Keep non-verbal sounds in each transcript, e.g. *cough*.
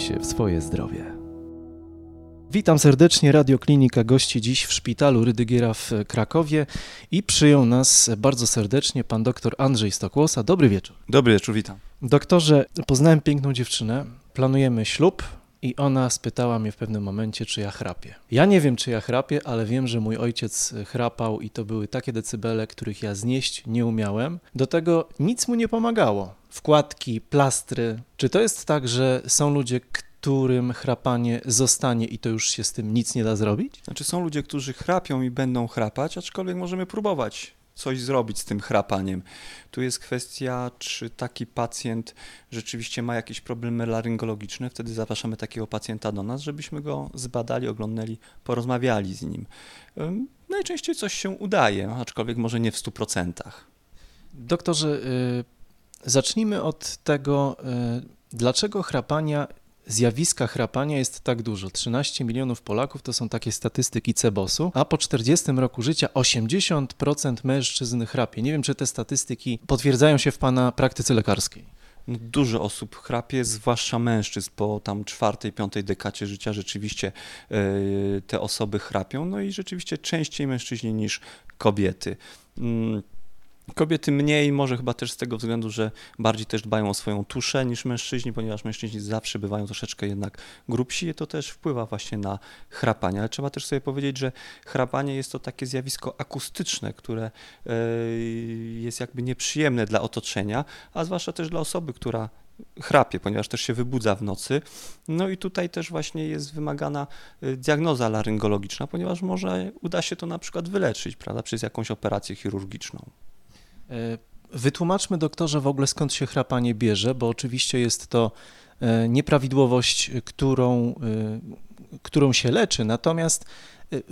Się w swoje zdrowie. Witam serdecznie. Radioklinika gości dziś w szpitalu Rydygiera w Krakowie i przyjął nas bardzo serdecznie pan doktor Andrzej Stokłosa. Dobry wieczór. Dobry wieczór, witam. Doktorze, poznałem piękną dziewczynę, planujemy ślub i ona spytała mnie w pewnym momencie, czy ja chrapię. Ja nie wiem, czy ja chrapię, ale wiem, że mój ojciec chrapał i to były takie decybele, których ja znieść nie umiałem. Do tego nic mu nie pomagało. Wkładki, plastry. Czy to jest tak, że są ludzie, którym chrapanie zostanie i to już się z tym nic nie da zrobić? Znaczy są ludzie, którzy chrapią i będą chrapać, aczkolwiek możemy próbować coś zrobić z tym chrapaniem. Tu jest kwestia, czy taki pacjent rzeczywiście ma jakieś problemy laryngologiczne. Wtedy zapraszamy takiego pacjenta do nas, żebyśmy go zbadali, oglądali, porozmawiali z nim. Najczęściej coś się udaje, aczkolwiek może nie w 100%. Doktorze, y, zacznijmy od tego, y, dlaczego chrapania zjawiska chrapania jest tak dużo. 13 milionów Polaków to są takie statystyki Cebosu, a po 40 roku życia 80% mężczyzn chrapie. Nie wiem, czy te statystyki potwierdzają się w Pana praktyce lekarskiej. No, dużo osób chrapie, zwłaszcza mężczyzn. Po tam czwartej, piątej dekacie życia rzeczywiście yy, te osoby chrapią. No i rzeczywiście częściej mężczyźni niż kobiety. Kobiety mniej, może chyba też z tego względu, że bardziej też dbają o swoją tuszę niż mężczyźni, ponieważ mężczyźni zawsze bywają troszeczkę jednak grubsi i to też wpływa właśnie na chrapanie. Ale trzeba też sobie powiedzieć, że chrapanie jest to takie zjawisko akustyczne, które e, jest jakby nieprzyjemne dla otoczenia, a zwłaszcza też dla osoby, która chrapie, ponieważ też się wybudza w nocy. No i tutaj też właśnie jest wymagana e, diagnoza laryngologiczna, ponieważ może uda się to na przykład wyleczyć, prawda, przez jakąś operację chirurgiczną. E, wytłumaczmy doktorze w ogóle skąd się chrapanie bierze, bo oczywiście jest to e, nieprawidłowość, którą, e, którą się leczy, natomiast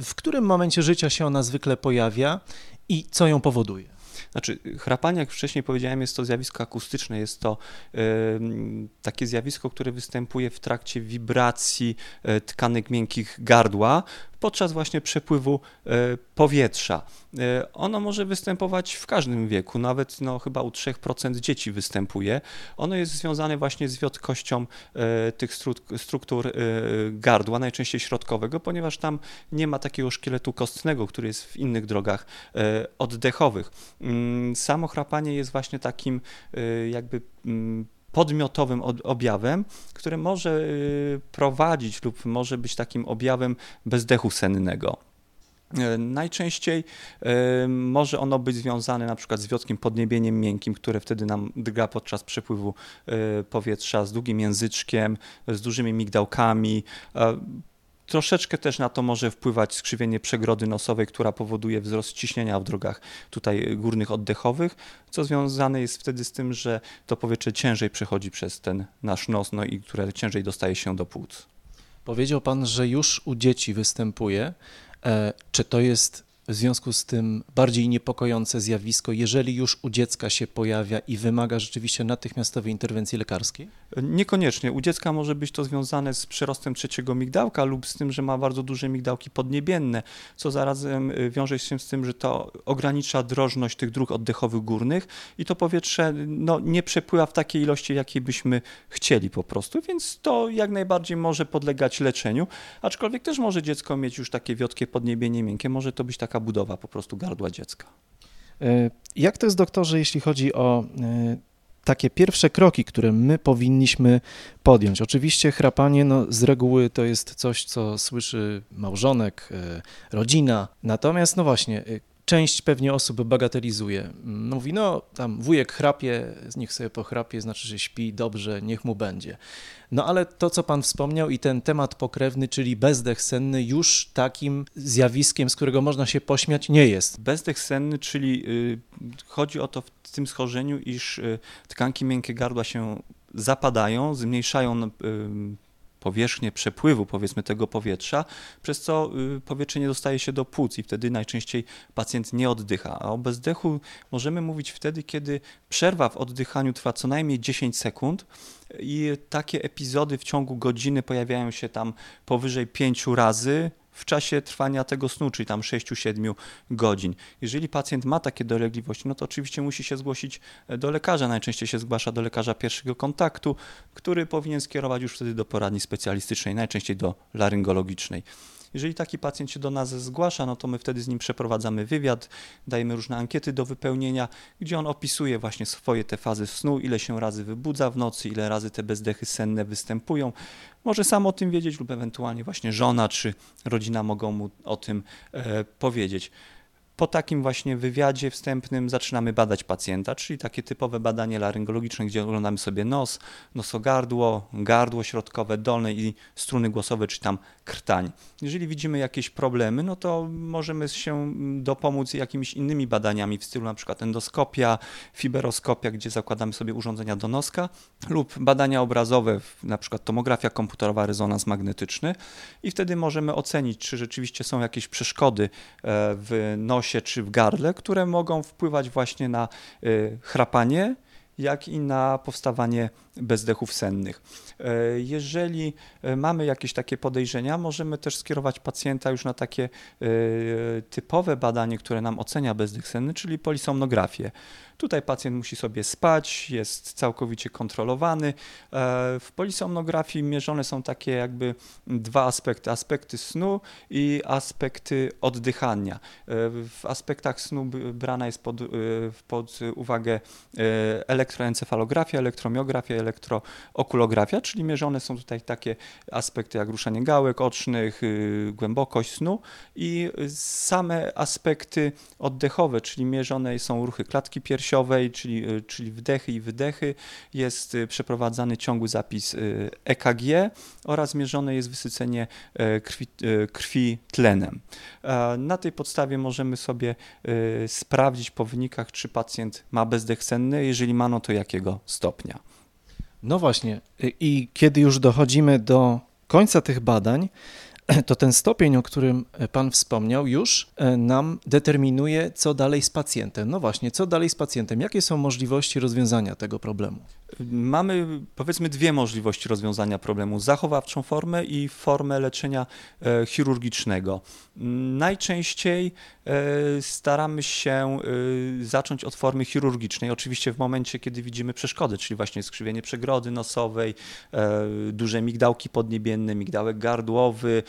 w którym momencie życia się ona zwykle pojawia i co ją powoduje? Znaczy, chrapanie, jak wcześniej powiedziałem, jest to zjawisko akustyczne, jest to y, takie zjawisko, które występuje w trakcie wibracji y, tkanek miękkich gardła, podczas właśnie przepływu e, powietrza. E, ono może występować w każdym wieku, nawet no, chyba u 3% dzieci występuje. Ono jest związane właśnie z wiotkością e, tych struktur gardła, najczęściej środkowego, ponieważ tam nie ma takiego szkieletu kostnego, który jest w innych drogach oddechowych. Mm, samo chrapanie jest właśnie takim jakby mm, podmiotowym objawem, który może y, prowadzić lub może być takim objawem bezdechu sennego. E, najczęściej y, może ono być związane na przykład z wiotkim podniebieniem miękkim, które wtedy nam drga podczas przepływu y, powietrza, z długim języczkiem, z dużymi migdałkami. Troszeczkę też na to może wpływać skrzywienie przegrody nosowej, która powoduje wzrost ciśnienia w drogach tutaj górnych oddechowych, co związane jest wtedy z tym, że to powietrze ciężej przechodzi przez ten nasz nos, no i które ciężej dostaje się do płuc. Powiedział Pan, że już u dzieci występuje. E, czy to jest w związku z tym bardziej niepokojące zjawisko, jeżeli już u dziecka się pojawia i wymaga rzeczywiście natychmiastowej interwencji lekarskiej? Niekoniecznie. U dziecka może być to związane z przyrostem trzeciego migdałka lub z tym, że ma bardzo duże migdałki podniebienne, co zarazem y, wiąże się z tym, że to ogranicza drożność tych dróg oddechowych górnych i to powietrze no, nie przepływa w takiej ilości, jakiej byśmy chcieli po prostu, więc to jak najbardziej może podlegać leczeniu, aczkolwiek też może dziecko mieć już takie wiotkie podniebienie miękkie, może to być taka taka budowa po prostu gardła dziecka. E, jak to jest, doktorze, jeśli chodzi o e, takie pierwsze kroki, które my powinniśmy podjąć? Oczywiście chrapanie no, z reguły to jest coś, co słyszy małżonek, e, rodzina. Natomiast, no właśnie, część pewnie osób bagatelizuje. Mówi, no tam wujek chrapie, niech sobie pochrapie, znaczy, że śpi dobrze, niech mu będzie. No ale to, co Pan wspomniał i ten temat pokrewny, czyli bezdech senny, już takim zjawiskiem, z którego można się pośmiać, nie jest. Bezdech senny, czyli y, chodzi o to w tym schorzeniu, iż y, tkanki miękkie gardła się zapadają, zmniejszają y, powierzchnię przepływu, powiedzmy, tego powietrza, przez co y, powietrze nie dostaje się do płuc i wtedy najczęściej pacjent nie oddycha. A o bezdechu możemy mówić wtedy, kiedy przerwa w oddychaniu trwa co najmniej 10 sekund i takie epizody w ciągu godziny pojawiają się tam powyżej 5 razy w czasie trwania tego snu, czyli tam 6-7 godzin. Jeżeli pacjent ma takie dolegliwości, no to oczywiście musi się zgłosić do lekarza. Najczęściej się zgłasza do lekarza pierwszego kontaktu, który powinien skierować już wtedy do poradni specjalistycznej, najczęściej do laryngologicznej. Jeżeli taki pacjent się do nas zgłasza, no to my wtedy z nim przeprowadzamy wywiad, dajemy różne ankiety do wypełnienia, gdzie on opisuje właśnie swoje te fazy snu, ile się razy wybudza w nocy, ile razy te bezdechy senne występują. Może sam o tym wiedzieć lub ewentualnie właśnie żona czy rodzina mogą mu o tym e, powiedzieć. Po takim właśnie wywiadzie wstępnym zaczynamy badać pacjenta, czyli takie typowe badanie laryngologiczne, gdzie oglądamy sobie nos, nosogardło, gardło środkowe, dolne i struny głosowe, czy tam krtań. Jeżeli widzimy jakieś problemy, no to możemy się dopomóc jakimiś innymi badaniami w stylu na przykład endoskopia, fiberoskopia, gdzie zakładamy sobie urządzenia do noska lub badania obrazowe, na przykład tomografia komputerowa, rezonans magnetyczny i wtedy możemy ocenić, czy rzeczywiście są jakieś przeszkody e, w nosie czy w gardle, które mogą wpływać właśnie na e, chrapanie, jak i na powstawanie bezdechów sennych. E, jeżeli e, mamy jakieś takie podejrzenia, możemy też skierować pacjenta już na takie e, typowe badanie, które nam ocenia bezdech senny, czyli polisomnografię. Tutaj pacjent musi sobie spać, jest całkowicie kontrolowany. W polisomnografii mierzone są takie jakby dwa aspekty: aspekty snu i aspekty oddychania. W aspektach snu brana jest pod, pod uwagę elektroencefalografia, elektromiografia, elektrookulografia, czyli mierzone są tutaj takie aspekty jak ruszanie gałek ocznych, y, głębokość snu i same aspekty oddechowe, czyli mierzone są ruchy klatki piersiowej, czyli, y, czyli wdechy i wydechy. Jest y, przeprowadzany ciągły zapis EKG oraz mierzone jest wysycenie krwi, krwi tlenem. Na tej podstawie możemy sobie sprawdzić po wynikach, czy pacjent ma bezdech senny, jeżeli ma, no to jakiego stopnia. No właśnie, i kiedy już dochodzimy do końca tych badań, *clears throat* to ten stopień, o którym Pan wspomniał, już e, nam determinuje, co dalej z pacjentem. No właśnie, co dalej z pacjentem? Jakie są możliwości rozwiązania tego problemu? Mamy powiedzmy dwie możliwości rozwiązania problemu: zachowawczą formę i formę leczenia e, chirurgicznego. Najczęściej e, staramy się e, zacząć od formy chirurgicznej, oczywiście w momencie, kiedy widzimy przeszkody, czyli właśnie skrzywienie przegrody nosowej, duże migdałki podniebienne, migdałek gardłowy,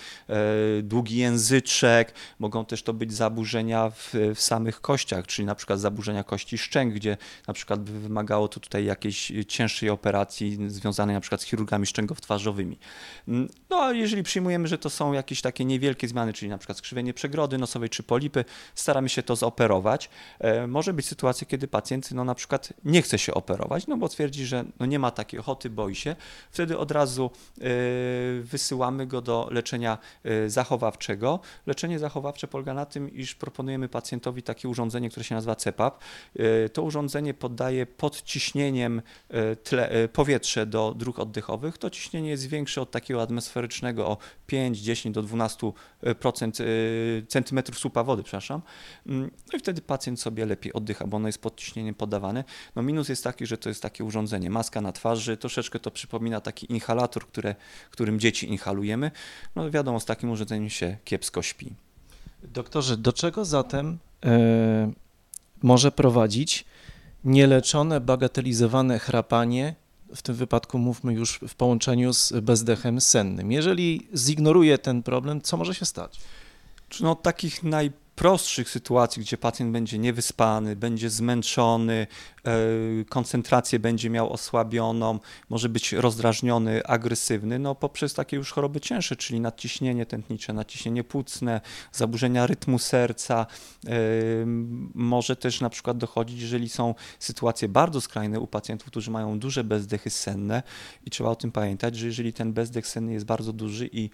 długi języczek. Mogą też to być zaburzenia w, w samych kościach, czyli na przykład zaburzenia kości szczęk, gdzie na przykład wymagało to tutaj jakiejś cięższej operacji związanej na przykład z chirurgami szczękowtwarzowymi. No a jeżeli przyjmujemy, że to są jakieś takie niewielkie zmiany, czyli na przykład skrzywienie przegrody nosowej czy polipy, staramy się to zoperować. E, może być sytuacja, kiedy pacjent no, na przykład nie chce się operować, no bo twierdzi, że no, nie ma takiej ochoty, boi się. Wtedy od razu e, wysyłamy go do leczenia e, zachowawczego. Leczenie zachowawcze polega na tym, iż proponujemy pacjentowi takie urządzenie, które się nazywa CEPAP. To urządzenie poddaje pod ciśnieniem tle, powietrze do dróg oddechowych, to ciśnienie jest większe od takiego atmosferycznego o 5, 10 do 12% Y, centymetrów słupa wody, przepraszam. Mm, no i wtedy pacjent sobie lepiej oddycha, bo ono jest pod ciśnieniem podawane. No minus jest taki, że to jest takie urządzenie, maska na twarzy, troszeczkę to przypomina taki inhalator, które, którym dzieci inhalujemy. No wiadomo, z takim urządzeniem się kiepsko śpi. Doktorze, do czego zatem e, może prowadzić nieleczone, bagatelizowane chrapanie w tym wypadku mówmy już w połączeniu z bezdechem sennym. Jeżeli zignoruje ten problem, co może się stać? No, takich naj prostszych sytuacji, gdzie pacjent będzie niewyspany, będzie zmęczony, e, koncentrację będzie miał osłabioną, może być rozdrażniony, agresywny, no poprzez takie już choroby cięższe, czyli nadciśnienie tętnicze, nadciśnienie płucne, zaburzenia rytmu serca. E, może też na przykład dochodzić, jeżeli są sytuacje bardzo skrajne u pacjentów, którzy mają duże bezdechy senne i trzeba o tym pamiętać, że jeżeli ten bezdech senny jest bardzo duży i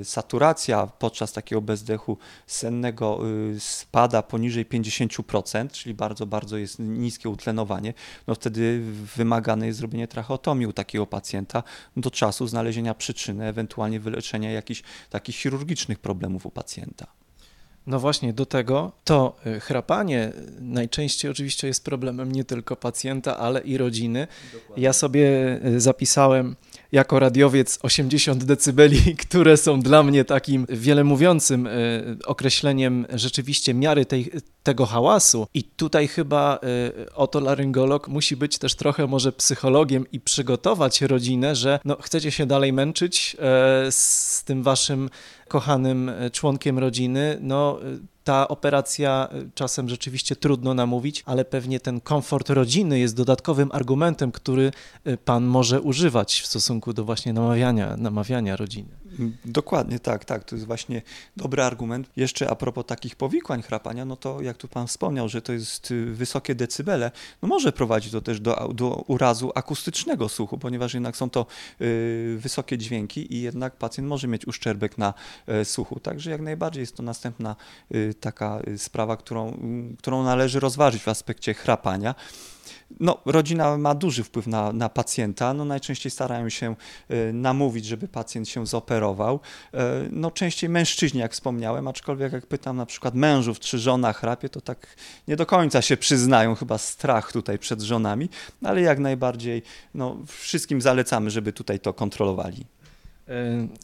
e, saturacja podczas takiego bezdechu sennego spada poniżej 50%, czyli bardzo, bardzo jest niskie utlenowanie, no wtedy wymagane jest zrobienie tracheotomii u takiego pacjenta do czasu znalezienia przyczyny, ewentualnie wyleczenia jakichś takich chirurgicznych problemów u pacjenta. No właśnie, do tego to y, chrapanie najczęściej oczywiście jest problemem nie tylko pacjenta, ale i rodziny. Dokładnie. Ja sobie y, zapisałem jako radiowiec 80 decybeli, *laughs* które są dla mnie takim wiele mówiącym y, określeniem rzeczywiście miary tej, tego hałasu. I tutaj chyba otolaryngolog musi być też trochę może psychologiem i przygotować rodzinę, że no, chcecie się dalej męczyć z tym waszym kochanym e, członkiem rodziny, no e, ta operacja e, czasem rzeczywiście trudno namówić, ale pewnie ten komfort rodziny jest dodatkowym argumentem, który pan może używać w stosunku do właśnie namawiania, namawiania rodziny. Dokładnie, tak, tak. To jest właśnie dobry argument. Jeszcze a propos takich powikłań chrapania, no to jak tu pan wspomniał, że to jest y, wysokie decybele, no może prowadzić to też do, do urazu akustycznego słuchu, ponieważ jednak są to y, wysokie dźwięki i jednak pacjent może mieć uszczerbek na y, słuchu. Także jak najbardziej jest to następna y, taka sprawa, którą, którą należy rozważyć w aspekcie chrapania. No, rodzina ma duży wpływ na, na pacjenta. No, najczęściej starają się y, namówić, żeby pacjent się zoperował. Y, no, częściej mężczyźni, jak wspomniałem, aczkolwiek jak pytam na przykład mężów, czy żona chrapie, to tak nie do końca się przyznają, chyba strach tutaj przed żonami, ale jak najbardziej no, wszystkim zalecamy, żeby tutaj to kontrolowali.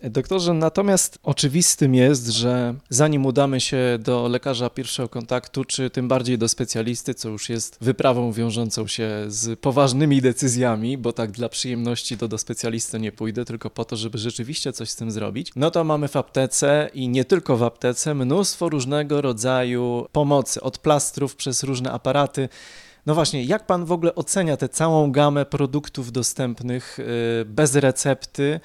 E, doktorze, natomiast oczywistym jest, że zanim udamy się do lekarza pierwszego kontaktu, czy tym bardziej do specjalisty, co już jest wyprawą wiążącą się z poważnymi decyzjami, bo tak dla przyjemności to do specjalisty nie pójdę, tylko po to, żeby rzeczywiście coś z tym zrobić, no to mamy w aptece i nie tylko w aptece mnóstwo różnego rodzaju pomocy, od plastrów przez różne aparaty. No właśnie, jak pan w ogóle ocenia tę całą gamę produktów dostępnych y, bez recepty?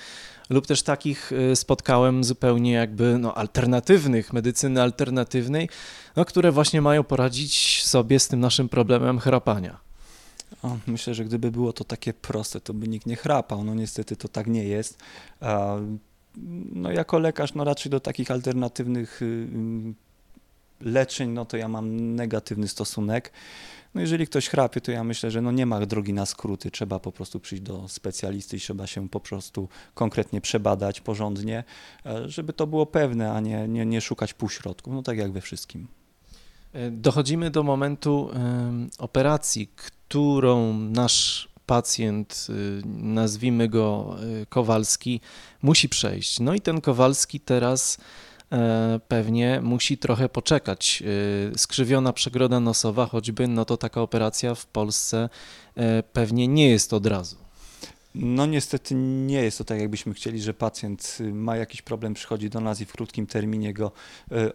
Lub też takich y, spotkałem zupełnie jakby no, alternatywnych, medycyny alternatywnej, no, które właśnie mają poradzić sobie z tym naszym problemem chrapania. O, myślę, że gdyby było to takie proste, to by nikt nie chrapał. No niestety to tak nie jest. No jako lekarz, no raczej do takich alternatywnych y, leczeń, no to ja mam negatywny stosunek. No jeżeli ktoś chrapie, to ja myślę, że no nie ma drogi na skróty. Trzeba po prostu przyjść do specjalisty i trzeba się po prostu konkretnie przebadać porządnie, e, żeby to było pewne, a nie, nie, nie szukać półśrodków. No tak jak we wszystkim. E, dochodzimy do momentu operacji, którą nasz pacjent, y, nazwijmy go y, Kowalski, musi przejść. No i ten Kowalski teraz pewnie musi trochę poczekać. E, skrzywiona przegroda nosowa choćby, no to taka operacja w Polsce e, pewnie nie jest od razu. No niestety nie jest to tak, jakbyśmy chcieli, że pacjent ma jakiś problem, przychodzi do nas i w krótkim terminie go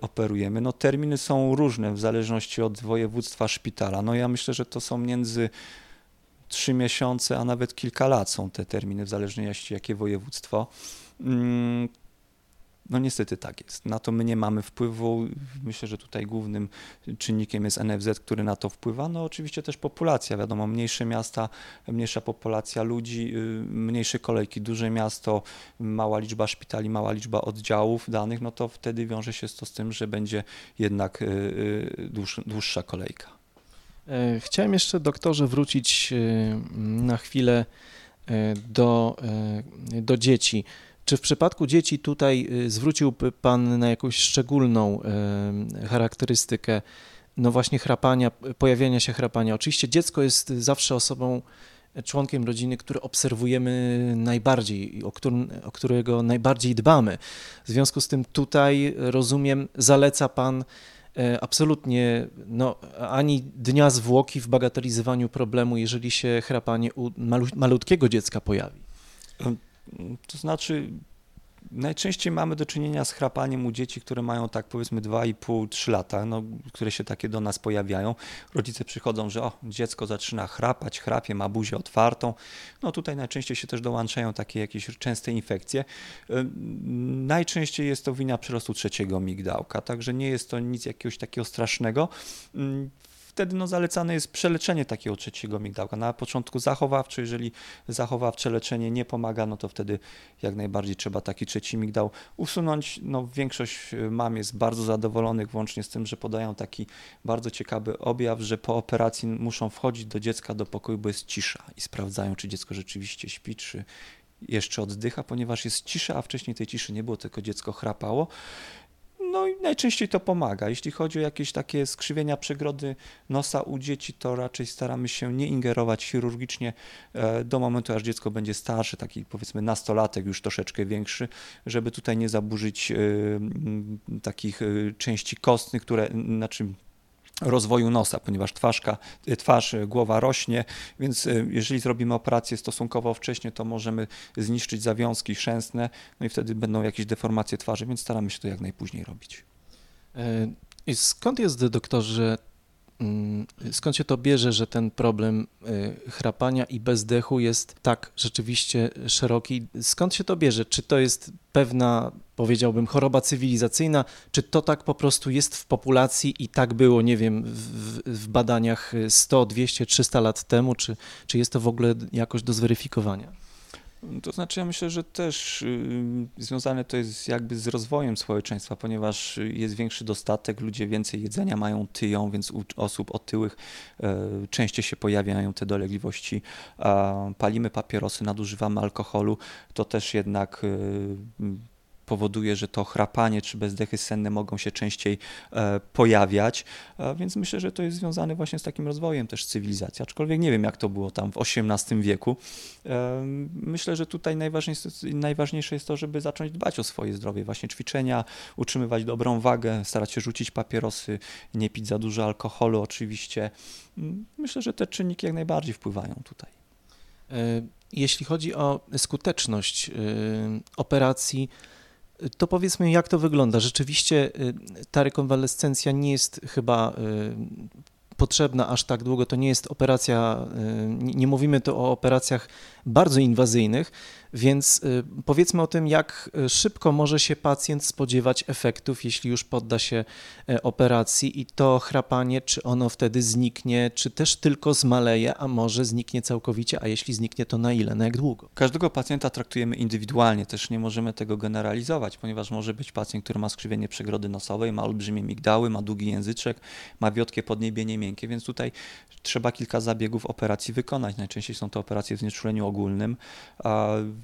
operujemy. No terminy są różne w zależności od województwa szpitala. No ja myślę, że to są między trzy miesiące, a nawet kilka lat są te terminy, w zależności jakie województwo. No niestety tak jest. Na to my nie mamy wpływu. Myślę, że tutaj głównym czynnikiem jest NFZ, który na to wpływa. No oczywiście też populacja. Wiadomo, mniejsze miasta, mniejsza populacja ludzi, y, mniejsze kolejki, duże miasto, mała liczba szpitali, mała liczba oddziałów danych, no to wtedy wiąże się to z tym, że będzie jednak y, y, dłuższa kolejka. E, chciałem jeszcze, doktorze, wrócić na chwilę do, do dzieci. Czy w przypadku dzieci tutaj y, zwróciłby Pan na jakąś szczególną charakterystykę, no właśnie chrapania, pojawiania się chrapania? Oczywiście dziecko jest zawsze osobą, członkiem rodziny, który obserwujemy najbardziej, o, którym, o którego najbardziej dbamy. W związku z tym tutaj, rozumiem, zaleca Pan e, absolutnie no, ani dnia zwłoki w bagatelizowaniu problemu, jeżeli się chrapanie u malutkiego dziecka pojawi. To znaczy, najczęściej mamy do czynienia z chrapaniem u dzieci, które mają tak powiedzmy 2,5-3 lata, no, które się takie do nas pojawiają. Rodzice przychodzą, że o, dziecko zaczyna chrapać, chrapie, ma buzię otwartą. No tutaj najczęściej się też dołączają takie jakieś częste infekcje. Najczęściej jest to wina przyrostu trzeciego migdałka, także nie jest to nic jakiegoś takiego strasznego wtedy no, zalecane jest przeleczenie takiego trzeciego migdałka. Na początku zachowawcze, jeżeli zachowawcze leczenie nie pomaga, no to wtedy jak najbardziej trzeba taki trzeci migdał usunąć. No, większość y, mam jest bardzo zadowolonych, włącznie z tym, że podają taki bardzo ciekawy objaw, że po operacji muszą wchodzić do dziecka do pokoju, bo jest cisza i sprawdzają, czy dziecko rzeczywiście śpi, czy jeszcze oddycha, ponieważ jest cisza, a wcześniej tej ciszy nie było, tylko dziecko chrapało no i najczęściej to pomaga. Jeśli chodzi o jakieś takie skrzywienia przegrody nosa u dzieci, to raczej staramy się nie ingerować chirurgicznie e, do momentu, aż dziecko będzie starsze, taki powiedzmy nastolatek, już troszeczkę większy, żeby tutaj nie zaburzyć e, takich e, części kostnych, które, znaczy rozwoju nosa, ponieważ twarzka, twarz, głowa rośnie, więc jeżeli zrobimy operację stosunkowo wcześnie, to możemy zniszczyć zawiązki szęsne, no i wtedy będą jakieś deformacje twarzy, więc staramy się to jak najpóźniej robić. I skąd jest, doktorze, skąd się to bierze, że ten problem y, chrapania i bezdechu jest tak rzeczywiście szeroki? Skąd się to bierze? Czy to jest pewna, powiedziałbym, choroba cywilizacyjna, czy to tak po prostu jest w populacji i tak było, nie wiem, w, w badaniach 100, 200, 300 lat temu, czy, czy jest to w ogóle jakoś do zweryfikowania? To znaczy, ja myślę, że też y, związane to jest jakby z rozwojem społeczeństwa, ponieważ jest większy dostatek, ludzie więcej jedzenia mają, tyją, więc u osób otyłych e, częściej się pojawiają te dolegliwości. Palimy papierosy, nadużywamy alkoholu, to też jednak e, powoduje, że to chrapanie czy bezdechy senne mogą się częściej e, pojawiać, e, więc myślę, że to jest związane właśnie z takim rozwojem też cywilizacji, aczkolwiek nie wiem jak to było tam w XVIII wieku. E, myślę, że tutaj najważniejsze, najważniejsze jest to, żeby zacząć dbać o swoje zdrowie, właśnie ćwiczenia, utrzymywać dobrą wagę, starać się rzucić papierosy, nie pić za dużo alkoholu oczywiście. Mm, myślę, że te czynniki jak najbardziej wpływają tutaj. Jeśli chodzi o skuteczność operacji, to powiedzmy, jak to wygląda. Rzeczywiście y, ta rekonwalescencja nie jest chyba y, potrzebna aż tak długo. To nie jest operacja, y, nie mówimy tu o operacjach bardzo inwazyjnych, więc y, powiedzmy o tym, jak y, szybko może się pacjent spodziewać efektów, jeśli już podda się e, operacji i to chrapanie, czy ono wtedy zniknie, czy też tylko zmaleje, a może zniknie całkowicie, a jeśli zniknie, to na ile, na jak długo? Każdego pacjenta traktujemy indywidualnie, też nie możemy tego generalizować, ponieważ może być pacjent, który ma skrzywienie przegrody nosowej, ma olbrzymie migdały, ma długi języczek, ma wiotkie podniebienie miękkie, więc tutaj trzeba kilka zabiegów operacji wykonać. Najczęściej są to operacje w znieczuleniu ogólnym,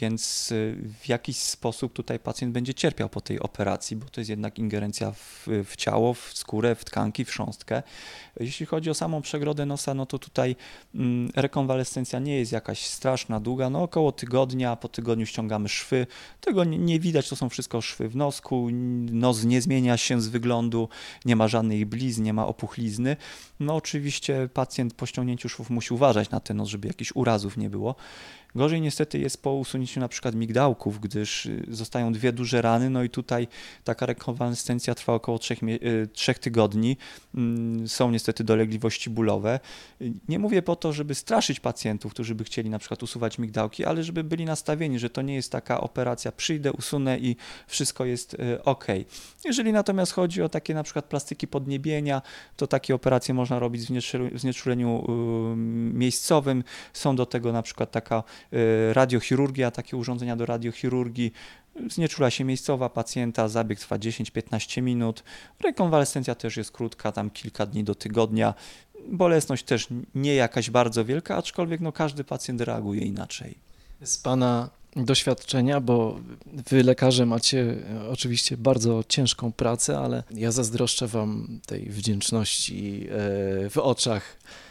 więc y, w jakiś sposób tutaj pacjent będzie cierpiał po tej operacji, bo to jest jednak ingerencja w, w ciało, w skórę, w tkanki, w sząstkę. Jeśli chodzi o samą przegrodę nosa, no to tutaj mm, rekonwalescencja nie jest jakaś straszna, długa, no około tygodnia, po tygodniu ściągamy szwy. Tego nie, nie widać, to są wszystko szwy w nosku, nos nie zmienia się z wyglądu, nie ma żadnej blizn, nie ma opuchlizny. No oczywiście pacjent po ściągnięciu szwów musi uważać na ten nos, żeby jakichś urazów nie było. Gorzej niestety jest po usunięciu na przykład migdałków, gdyż y, zostają dwie duże rany, no i tutaj taka rekonwalescencja trwa około trzech, y, trzech tygodni. Mm, są niestety dolegliwości bólowe. Nie mówię po to, żeby straszyć pacjentów, którzy by chcieli na przykład usuwać migdałki, ale żeby byli nastawieni, że to nie jest taka operacja, przyjdę, usunę i wszystko jest y, ok. Jeżeli natomiast chodzi o takie na przykład plastyki podniebienia, to takie operacje można robić w znieczuleniu miejscowym. Są do tego na przykład taka radiochirurgia, takie urządzenia do radiochirurgii, znieczula się miejscowa pacjenta, zabieg trwa 10-15 minut, rekonwalescencja też jest krótka, tam kilka dni do tygodnia, bolesność też nie jakaś bardzo wielka, aczkolwiek no, każdy pacjent reaguje inaczej. Z Pana doświadczenia, bo Wy lekarze macie oczywiście bardzo ciężką pracę, ale ja zazdroszczę Wam tej wdzięczności e, w oczach. E,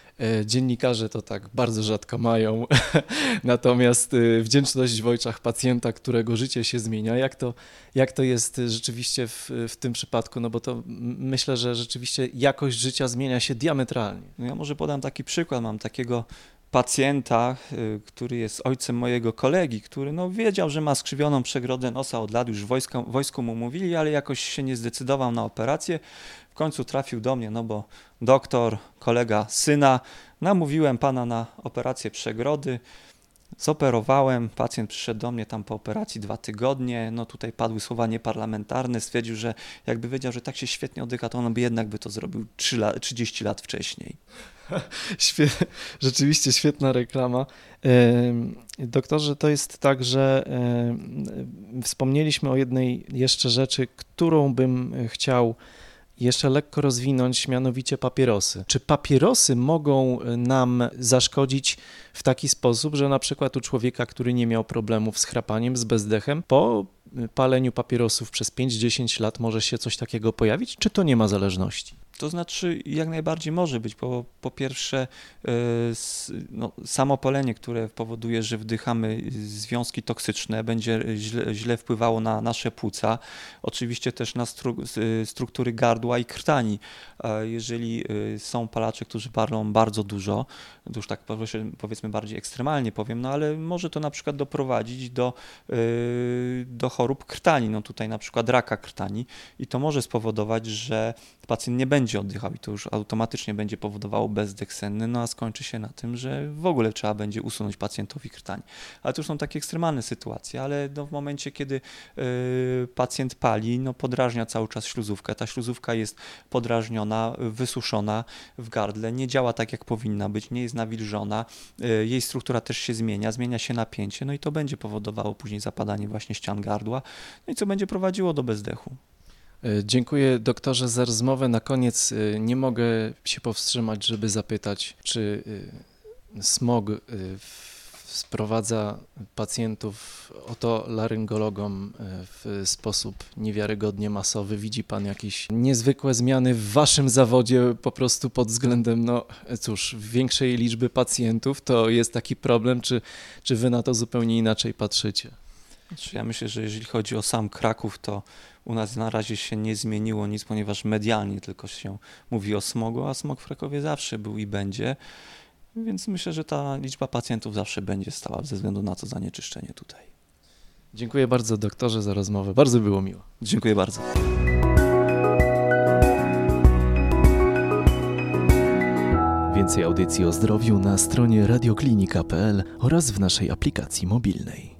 dziennikarze to tak bardzo rzadko mają, *laughs* natomiast e, wdzięczność w oczach pacjenta, którego życie się zmienia, jak to, jak to jest rzeczywiście w, w tym przypadku, no bo to myślę, że rzeczywiście jakość życia zmienia się diametralnie. No ja może podam taki przykład, mam takiego pacjenta, y, który jest ojcem mojego kolegi, który no, wiedział, że ma skrzywioną przegrodę nosa od lat, już w wojsku, wojsku mu mówili, ale jakoś się nie zdecydował na operację. W końcu trafił do mnie, no bo doktor, kolega syna, namówiłem pana na operację przegrody. Zoperowałem, pacjent przyszedł do mnie tam po operacji dwa tygodnie, no tutaj padły słowa nieparlamentarne, stwierdził, że jakby wiedział, że tak się świetnie oddycha, to on by jednak by to zrobił 3 lat, 30 lat wcześniej. *laughs* Rzeczywiście świetna reklama. Doktorze, to jest tak, że wspomnieliśmy o jednej jeszcze rzeczy, którą bym chciał jeszcze lekko rozwinąć, mianowicie papierosy. Czy papierosy mogą nam zaszkodzić w taki sposób, że na przykład u człowieka, który nie miał problemów z chrapaniem, z bezdechem, po paleniu papierosów przez 5-10 lat może się coś takiego pojawić, czy to nie ma zależności? To znaczy, jak najbardziej może być, bo po pierwsze, e, no, samo które powoduje, że wdychamy związki toksyczne, będzie źle, źle wpływało na nasze płuca, oczywiście też na stru, struktury gardła i krtani. Jeżeli e, są palacze, którzy palą bardzo dużo, już tak powiedzmy bardziej ekstremalnie powiem, no ale może to na przykład doprowadzić do, e, do chorób krtani, no tutaj na przykład raka krtani i to może spowodować, że pacjent nie będzie oddychał i to już automatycznie będzie powodowało bezdech senny, no a skończy się na tym, że w ogóle trzeba będzie usunąć pacjentowi krtań. Ale to już są takie ekstremalne sytuacje, ale no w momencie, kiedy y, pacjent pali, no podrażnia cały czas śluzówkę. Ta śluzówka jest podrażniona, wysuszona w gardle, nie działa tak, jak powinna być, nie jest nawilżona, y, jej struktura też się zmienia, zmienia się napięcie, no i to będzie powodowało później zapadanie właśnie ścian gardła, no i co będzie prowadziło do bezdechu. E, dziękuję doktorze za rozmowę. Na koniec e, nie mogę się powstrzymać, żeby zapytać, czy e, smog sprowadza pacjentów otolaryngologom w sposób niewiarygodnie masowy. Widzi Pan jakieś niezwykłe zmiany w Waszym zawodzie po prostu pod względem, no cóż, większej liczby pacjentów? To jest taki problem, czy, czy Wy na to zupełnie inaczej patrzycie? Znaczy, ja myślę, że jeżeli chodzi o sam Kraków, to u nas na razie się nie zmieniło nic, ponieważ medialnie tylko się mówi o smogu, a smog w Krakowie zawsze był i będzie. Więc myślę, że ta liczba pacjentów zawsze będzie stała ze względu na to zanieczyszczenie tutaj. Dziękuję bardzo doktorze za rozmowę. Bardzo było miło. Dziękuję bardzo. Więcej audycji o zdrowiu na stronie radioklinika.pl oraz w naszej aplikacji mobilnej.